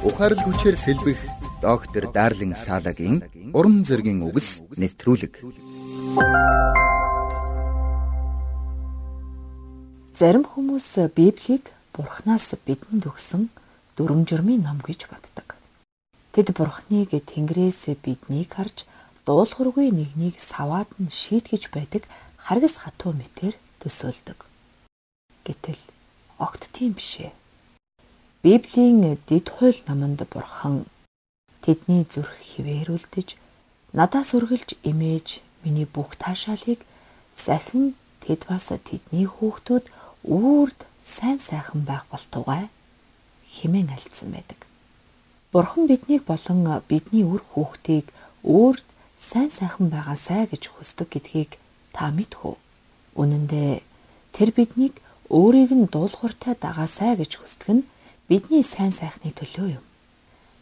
Ухаарл хүчээр сэлбэх доктор Дарлин Салагийн уран зөгийн үгс нэвтрүүлэг. Зарим хүмүүс Библийг Бурханаас бидэнд өгсөн дүрм журмын ном гэж боддог. Тэд Бурхныг Тэнгэрээс биднийг харж дуулуургүй нэгнийг саваад нь шийтгэж байдаг харгас хатуу мэтэр төсөөлдөг. Гэтэл огт тийм бишээ. Библийн дэд хууль номонд Бурхан тэдний зүрх хിവэрүүлдэж надаас үргэлж имэж миний бүх таашаалыг сахин тэд бас тэдний хүүхдүүд үрд сайн сайхан байх болтугай химэн альцсан байдаг. Бурхан биднийг болон бидний үр хүүхдийг үрд сайн сайхан байгаасай гэж хүсдэг гэдгийг та мэдхүү. Үнэн дээр тэр биднийг өөрийг нь дуулууртай дагаасай гэж хүсдэг нь бидний сайн сайхны төлөө юм.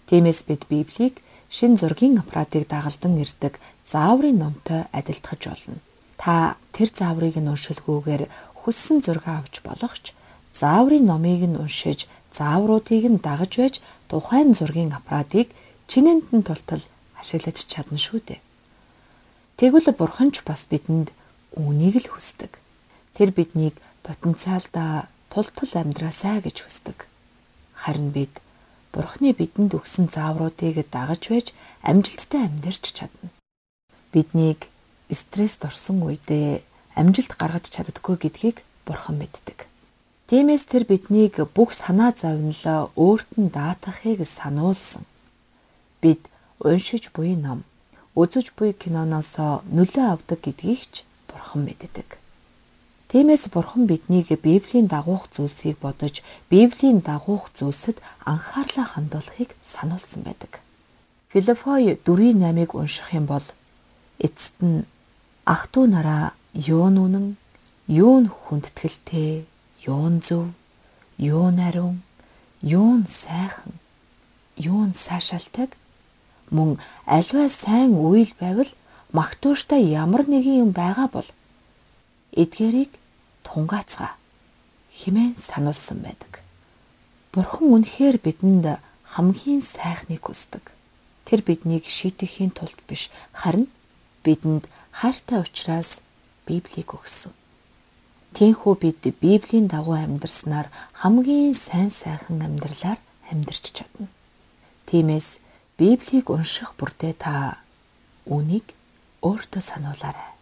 Тиймээс бид Библийг шин зургийн аппаратыг дагалдан ирдэг зааврын номтой адилтгаж болно. Та тэр зааврыг нь уншилгүйгээр хүссэн зураг авч болох ч зааврын номыг нь уншиж заавруудыг нь дагаж байж тухайн зургийн аппаратыг чинээнд нь тултал ашиглаж чадна шүү дээ. Тэгвэл бурхан ч бас бидэнд үүнийг л хүсдэг. Тэр биднийг потенциалдаа тултал амьдраасай гэж хүсдэг. Харин бид бурхны бидэнд өгсөн заавруудыг дагаж байж амжилттай амьдарч чадна. Биднийг стресст орсон үедээ амжилт гаргаж чаддаггүй гэдгийг бурхан мэддэг. Тиймээс тэр биднийг бүх санаа зовнилоо өөрт нь даатгахыг сануулсан. Бид уншиж буй ном, үзэж буй киноноос нөлөө авдаг гэдгийг ч бурхан мэддэг. Тиймээс бурхан биднийг Библийн дагуух зүйлсийг бодож, Библийн дагуух зүйлсэд анхаарлаа хандуулахыг сануулсан байдаг. Филиппой 4:8-ыг унших юм бол эцэст нь ах トゥ нараа юу нүнэн, юу хүндэтгэлтэй юун зөв, юун ариун, юун сайхан, юун сайшаалтайг мөн альва сайн үйл байвал магтууштай ямар нэгэн юм байгаа бол эдгээрийг тунгаацгаа химэн сануулсан байдаг. Бурхан үнэхээр бидэнд хамгийн сайхныг хүсдэг. Тэр биднийг шийтгэхийн тулд биш харин бидэнд хайртай учраас Библийг өгсөн. Тиймээс бид Библийн дагуу амьдрснаар хамгийн сайн сайхан амьдралаар амьдарч чадна. Тиймээс Библийг унших бүртээ та үнийг өөртөө сануулаарай.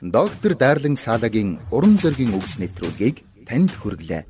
Доктор Дарлин Салагийн уран зөгийн өгс нэвтрүүлгийг танд хүргэлээ.